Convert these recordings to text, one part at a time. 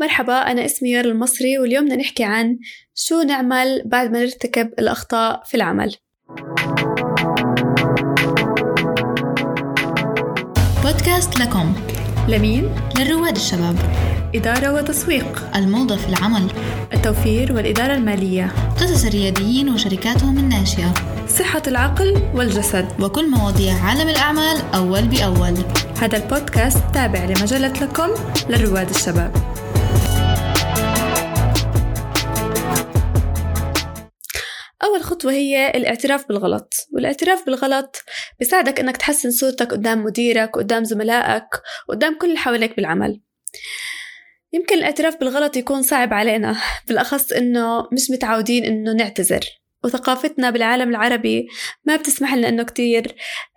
مرحبا أنا اسمي يارا المصري واليوم بدنا نحكي عن شو نعمل بعد ما نرتكب الأخطاء في العمل. بودكاست لكم لمين؟ للرواد الشباب. إدارة وتسويق. الموضة في العمل. التوفير والإدارة المالية. قصص الرياديين وشركاتهم الناشئة. صحة العقل والجسد. وكل مواضيع عالم الأعمال أول بأول. هذا البودكاست تابع لمجلة لكم للرواد الشباب. أول خطوة هي الاعتراف بالغلط والاعتراف بالغلط بيساعدك إنك تحسن صورتك قدام مديرك قدام زملائك قدام كل اللي حواليك بالعمل. يمكن الاعتراف بالغلط يكون صعب علينا بالأخص إنه مش متعودين إنه نعتذر. وثقافتنا بالعالم العربي ما بتسمح لنا إنه كتير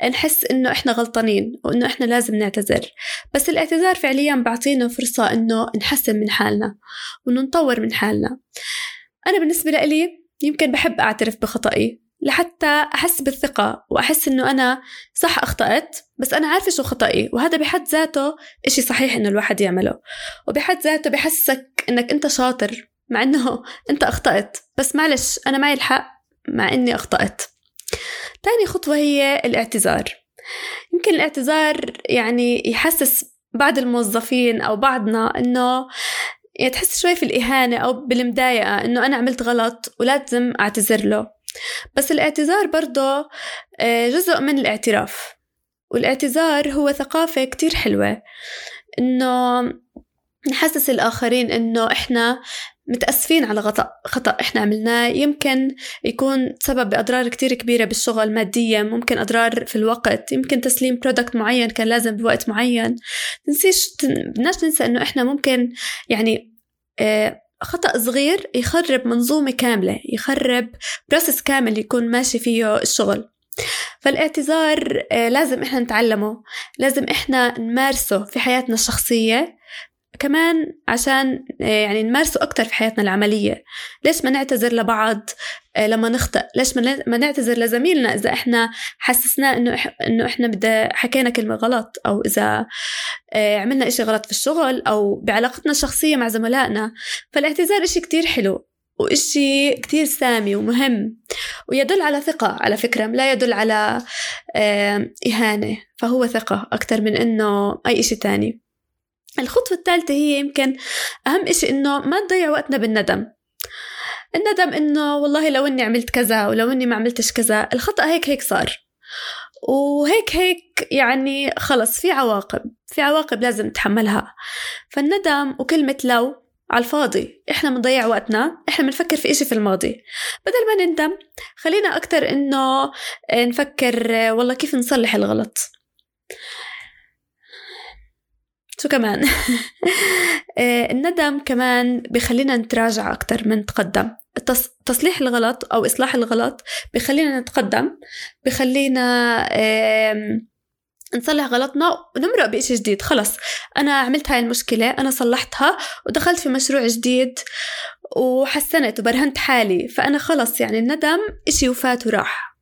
نحس إنه إحنا غلطانين وإنه إحنا لازم نعتذر. بس الاعتذار فعليا بعطينا فرصة إنه نحسن من حالنا وإنه نطور من حالنا. أنا بالنسبة لإلي يمكن بحب أعترف بخطئي لحتى أحس بالثقة وأحس إنه أنا صح أخطأت بس أنا عارفة شو خطأي وهذا بحد ذاته إشي صحيح إنه الواحد يعمله. وبحد ذاته بحسك إنك أنت شاطر مع إنه أنت أخطأت بس معلش أنا معي الحق مع إني أخطأت. تاني خطوة هي الاعتذار. يمكن الاعتذار يعني يحسس بعض الموظفين أو بعضنا إنه يعني تحس شوي في الإهانة أو بالمضايقة إنه أنا عملت غلط ولازم أعتذر له. بس الاعتذار برضه آه، جزء من الاعتراف. والاعتذار هو ثقافة كتير حلوة. إنه نحسس الآخرين إنه إحنا متأسفين على خطأ خطأ إحنا عملناه. يمكن يكون سبب بأضرار كتير كبيرة بالشغل ماديا ممكن أضرار في الوقت يمكن تسليم product معين كان لازم بوقت معين. تنسيش، بدناش ننسى إنه إحنا ممكن يعني آه، خطأ صغير يخرب منظومة كاملة يخرب process كامل يكون ماشي فيه الشغل. فالاعتذار آه، لازم إحنا نتعلمه لازم إحنا نمارسه في حياتنا الشخصية. كمان عشان آه، يعني نمارسه أكتر في حياتنا العملية. ليش ما نعتذر لبعض؟ آه، لما نخطئ ليش ما نعتذر لزميلنا إذا إحنا حسسناه إنه إنه إحنا بدأ حكينا كلمة غلط أو إذا آه، عملنا إشي غلط في الشغل أو بعلاقتنا الشخصية مع زملائنا. فالاعتذار إشي كتير حلو وإشي كتير سامي ومهم ويدل على ثقة على فكرة لا يدل على إهانة. فهو ثقة أكتر من إنه أي إشي تاني. الخطوة الثالثة هي يمكن أهم إشي إنه ما نضيع وقتنا بالندم. الندم إنه والله لو إني عملت كذا ولو إني ما عملتش كذا الخطأ هيك هيك صار. وهيك هيك يعني خلص في عواقب في عواقب لازم نتحملها. فالندم وكلمة لو على الفاضي إحنا بنضيع وقتنا إحنا بنفكر في إشي في الماضي. بدل ما نندم خلينا أكتر إنه نفكر والله كيف نصلح الغلط. شو كمان؟ آه، الندم كمان بخلينا نتراجع أكتر من نتقدم تصليح الغلط أو إصلاح الغلط بخلينا نتقدم بخلينا نصلح غلطنا ونمرق بإشي جديد. خلص أنا عملت هاي المشكلة أنا صلحتها ودخلت في مشروع جديد وحسنت وبرهنت حالي. فأنا خلص يعني الندم إشي وفات وراح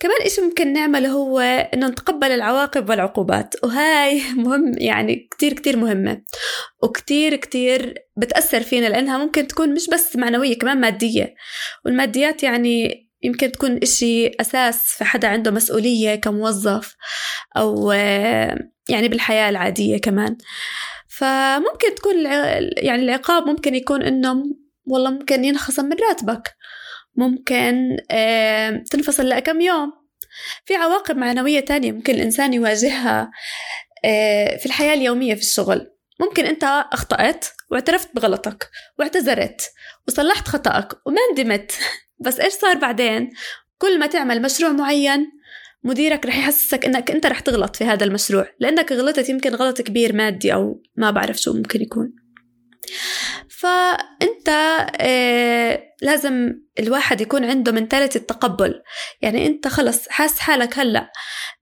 كمان إشي ممكن نعمله هو إنه نتقبل العواقب والعقوبات. وهاي مهم يعني كتير كتير مهمة. وكتير كتير بتأثر فينا لأنها ممكن تكون مش بس معنوية كمان مادية. والماديات يعني يمكن تكون إشي أساس في حدا عنده مسؤولية كموظف أو يعني بالحياة العادية كمان. فممكن تكون يعني العقاب ممكن يكون إنه والله ممكن ينخصم من راتبك. ممكن تنفصل لكم يوم. في عواقب معنوية تانية ممكن الإنسان يواجهها آه، في الحياة اليومية في الشغل. ممكن أنت أخطأت واعترفت بغلطك واعتذرت وصلحت خطأك وما ندمت. بس إيش صار بعدين؟ كل ما تعمل مشروع معين مديرك رح يحسسك إنك أنت رح تغلط في هذا المشروع لأنك غلطت يمكن غلط كبير مادي أو ما بعرف شو ممكن يكون. فأنت آه لازم الواحد يكون عنده منتاليتي التقبل. يعني أنت خلص حاس حالك هلأ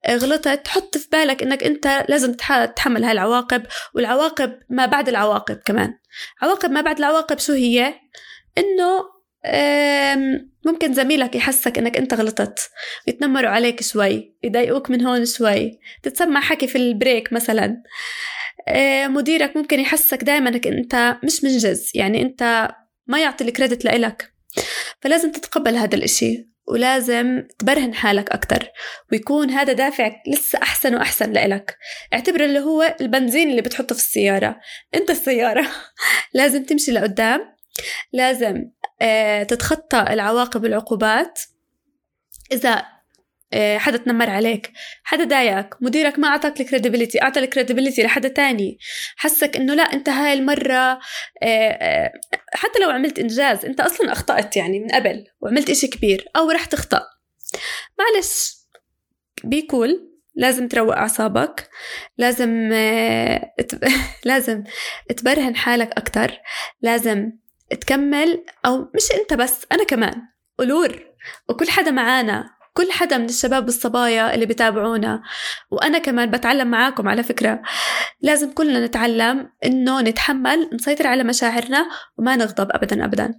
آه، غلطت حط في بالك إنك أنت لازم تتحمل هاي العواقب والعواقب ما بعد العواقب كمان. عواقب ما بعد العواقب شو هي؟ إنه ممكن زميلك يحسك إنك أنت غلطت يتنمروا عليك شوي يضايقوك من هون شوي. تتسمع حكي في البريك مثلا. مديرك ممكن يحسك دائما إنك أنت مش منجز يعني أنت ما يعطي الكريدت لإلك. فلازم تتقبل هذا الإشي ولازم تبرهن حالك أكتر ويكون هذا دافعك لسه أحسن وأحسن لإلك. اعتبر اللي هو البنزين اللي بتحطه في السيارة. أنت السيارة. لازم تمشي لقدام. لازم آه، تتخطى العواقب والعقوبات. إذا آه، حدا تنمر عليك حدا ضايقك مديرك ما أعطاك ال credibility أعطى ال credibility لحدا تاني. حسك إنه لا أنت هاي المرة آه، حتى لو عملت إنجاز أنت أصلا أخطأت يعني من قبل وعملت إشي كبير أو رح تخطأ. معلش بي cool لازم تروق أعصابك لازم لازم تبرهن حالك أكتر لازم تكمل أو مش أنت بس أنا كمان ألور وكل حدا معانا كل حدا من الشباب والصبايا اللي بتابعونا وأنا كمان بتعلم معاكم على فكرة. لازم كلنا نتعلم إنه نتحمل نسيطر على مشاعرنا وما نغضب أبدا أبدا.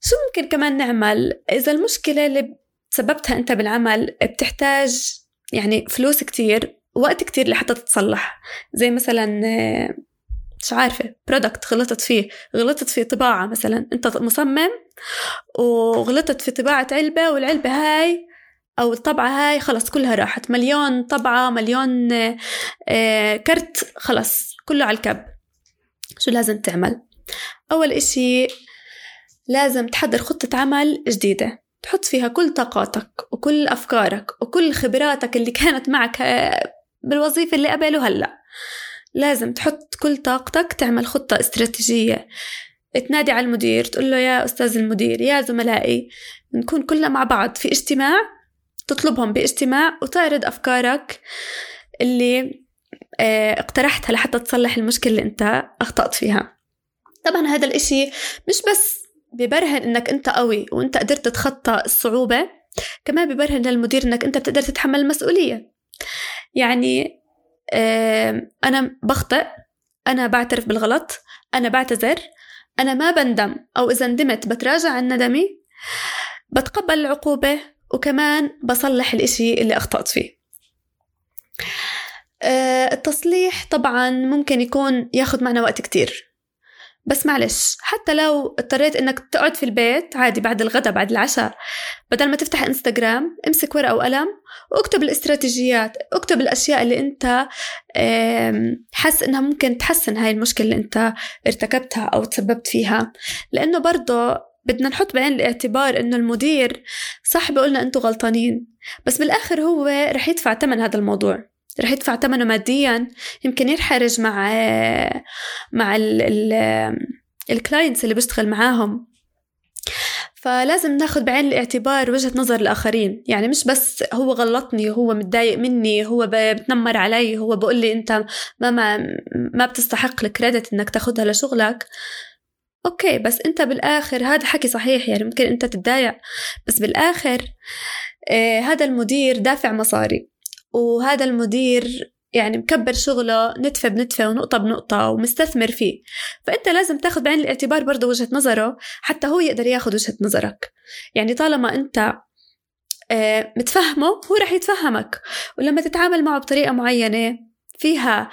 شو ممكن كمان نعمل؟ إذا المشكلة اللي سببتها أنت بالعمل بتحتاج يعني فلوس كتير وقت كتير لحتى تتصلح. زي مثلا مش عارفة برودكت غلطت فيه غلطت في طباعة مثلا أنت مصمم وغلطت في طباعة علبة والعلبة هاي أو الطبعة هاي خلص كلها راحت. مليون طبعة مليون آه، كرت خلص كله على الكب. شو لازم تعمل؟ أول إشي لازم تحضر خطة عمل جديدة. تحط فيها كل طاقاتك وكل أفكارك وكل خبراتك اللي كانت معك آه، بالوظيفة اللي قبل وهلأ لازم تحط كل طاقتك تعمل خطة استراتيجية. تنادي على المدير تقول له يا أستاذ المدير يا زملائي نكون كلنا مع بعض في اجتماع تطلبهم باجتماع وتعرض أفكارك اللي آه اقترحتها لحتى تصلح المشكلة اللي أنت أخطأت فيها. طبعا هذا الإشي مش بس ببرهن إنك أنت قوي وأنت قدرت تتخطى الصعوبة كمان ببرهن للمدير إنك أنت بتقدر تتحمل المسؤولية. يعني أنا بخطئ أنا بعترف بالغلط أنا بعتذر أنا ما بندم أو إذا ندمت بتراجع عن ندمي بتقبل العقوبة وكمان بصلح الإشي اللي أخطأت فيه. أه، التصليح طبعا ممكن يكون ياخد معنا وقت كتير. بس معلش حتى لو اضطريت إنك تقعد في البيت عادي بعد الغداء بعد العشاء بدل ما تفتح إنستغرام امسك ورقة وقلم واكتب الاستراتيجيات اكتب الأشياء اللي أنت حس إنها ممكن تحسن هاي المشكلة اللي أنت ارتكبتها أو تسببت فيها. لأنه برضه بدنا نحط بعين الاعتبار إنه المدير صح بيقولنا أنتم غلطانين بس بالآخر هو رح يدفع ثمن هذا الموضوع. رح يدفع ثمنه ماديا. يمكن ينحرج مع مع ال clients اللي بيشتغل معاهم. فلازم ناخذ بعين الاعتبار وجهة نظر الآخرين. يعني مش بس هو غلطني هو متضايق مني هو بتنمر علي هو بقول لي أنت ما ما, ما بتستحق ال credit إنك تاخدها لشغلك. okay بس أنت بالآخر هذا حكي صحيح يعني ممكن أنت تتضايق بس بالآخر آه هذا المدير دافع مصاري. وهذا المدير يعني مكبر شغله نتفة بنتفة ونقطة بنقطة ومستثمر فيه. فأنت لازم تاخذ بعين الاعتبار برضه وجهة نظره حتى هو يقدر ياخذ وجهة نظرك. يعني طالما أنت آه، متفهمه هو رح يتفهمك. ولما تتعامل معه بطريقة معينة فيها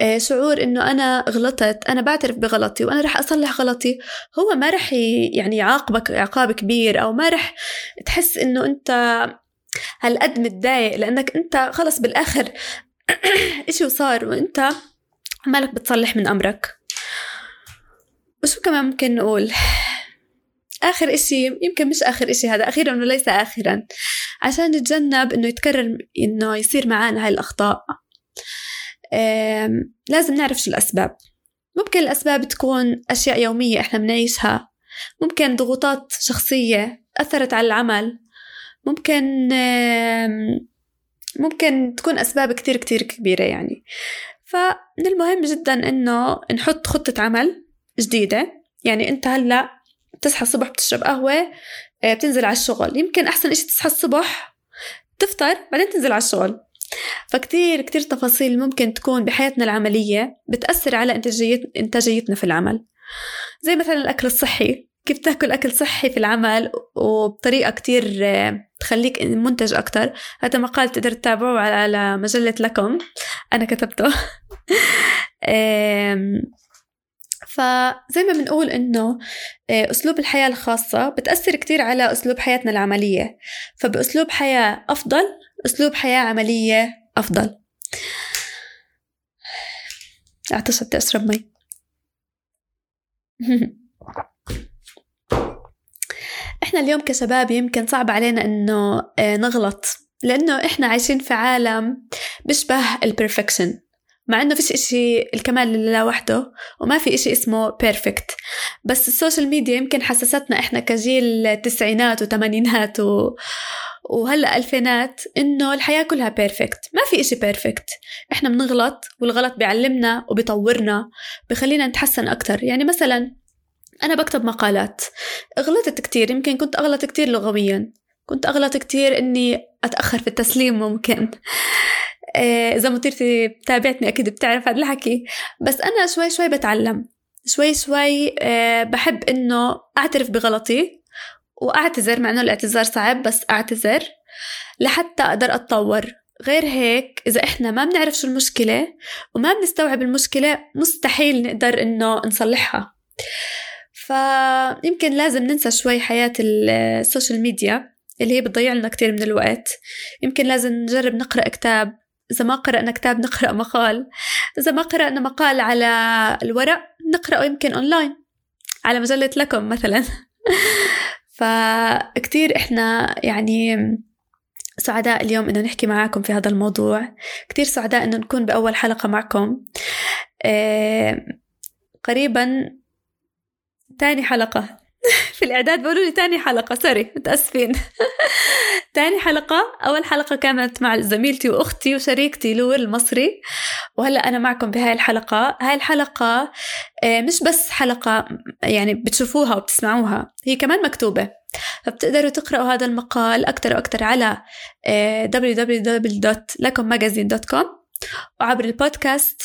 آه، شعور إنه أنا غلطت أنا بعترف بغلطي وأنا رح أصلح غلطي هو ما رح يعني يعاقبك عقاب كبير أو ما رح تحس إنه أنت هالقد متضايق لأنك أنت خلص بالآخر إشي وصار وأنت عمالك بتصلح من أمرك. وشو كمان ممكن نقول؟ آخر إشي يمكن مش آخر إشي هذا أخيرا وليس آخرا عشان نتجنب إنه يتكرر إنه يصير معانا هاي الأخطاء. لازم نعرف شو الأسباب. ممكن الأسباب تكون أشياء يومية إحنا بنعيشها. ممكن ضغوطات شخصية أثرت على العمل. ممكن ممكن تكون أسباب كتير كتير كبيرة يعني. فمن المهم جدا إنه نحط خطة عمل جديدة. يعني أنت هلأ تصحى الصبح بتشرب قهوة آه، بتنزل على الشغل. يمكن أحسن إشي تصحى الصبح تفطر بعدين تنزل على الشغل. فكتير كتير تفاصيل ممكن تكون بحياتنا العملية بتأثر على إنتاجيتنا في العمل. زي مثلا الأكل الصحي. كيف تاكل أكل صحي في العمل؟ وبطريقة كتير آه، تخليك منتج أكتر. هذا مقال تقدر تتابعه على مجلة لكم. أنا كتبته. فزي ما بنقول إنه آه، أسلوب الحياة الخاصة بتأثر كتير على أسلوب حياتنا العملية. فبأسلوب حياة أفضل أسلوب حياة عملية أفضل. اغتصبت أشرب مي. إحنا اليوم كشباب يمكن صعب علينا إنه آه، نغلط لأنه إحنا عايشين في عالم بيشبه ال perfection مع إنه فيش إشي الكمال لله وحده وما في إشي اسمه perfect بس ال social media يمكن حسستنا إحنا كجيل تسعينات وثمانينات و... وهلأ ألفينات إنه الحياة كلها perfect ما في إشي perfect إحنا بنغلط والغلط بيعلمنا وبيطورنا بخلينا نتحسن أكتر. يعني مثلا أنا بكتب مقالات. غلطت كتير يمكن كنت أغلط كتير لغويا. كنت أغلط كتير إني أتأخر في التسليم ممكن. آه، إذا مديرتي بتابعتني أكيد بتعرف هذا الحكي. بس أنا شوي شوي بتعلم. شوي شوي آه، بحب إنه أعترف بغلطي وأعتذر مع إنه الاعتذار صعب بس أعتذر لحتى أقدر أتطور. غير هيك إذا إحنا ما بنعرف شو المشكلة وما بنستوعب المشكلة مستحيل نقدر إنه نصلحها. فيمكن لازم ننسى شوي حياة ال social media اللي هي بتضيع لنا كتير من الوقت. يمكن لازم نجرب نقرأ كتاب. إذا ما قرأنا كتاب نقرأ مقال. إذا ما قرأنا مقال على الورق نقرأه يمكن أونلاين على مجلة LaCom مثلا. فكتير إحنا يعني سعداء اليوم إنه نحكي معاكم في هذا الموضوع. كتير سعداء إنه نكون بأول حلقة معكم. آه، قريبا تاني حلقة. في الإعداد بيقولوا لي تاني حلقة. sorry متأسفين. تاني حلقة. أول حلقة كانت مع زميلتي وأختي وشريكتي لور المصري. وهلأ أنا معكم بهاي الحلقة. هاي الحلقة آه، مش بس حلقة يعني بتشوفوها وبتسمعوها. هي كمان مكتوبة. فبتقدروا تقرأوا هذا المقال أكتر وأكتر على آه، www.lacommagazine.com وعبر البودكاست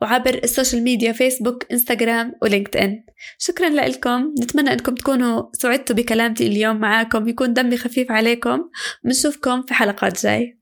وعبر ال social media فيسبوك إنستغرام و LinkedIn شكرا لكم. نتمنى أنكم تكونوا سعدتوا بكلماتي اليوم معاكم. ويكون دمي خفيف عليكم. ونشوفكم في حلقات جاي.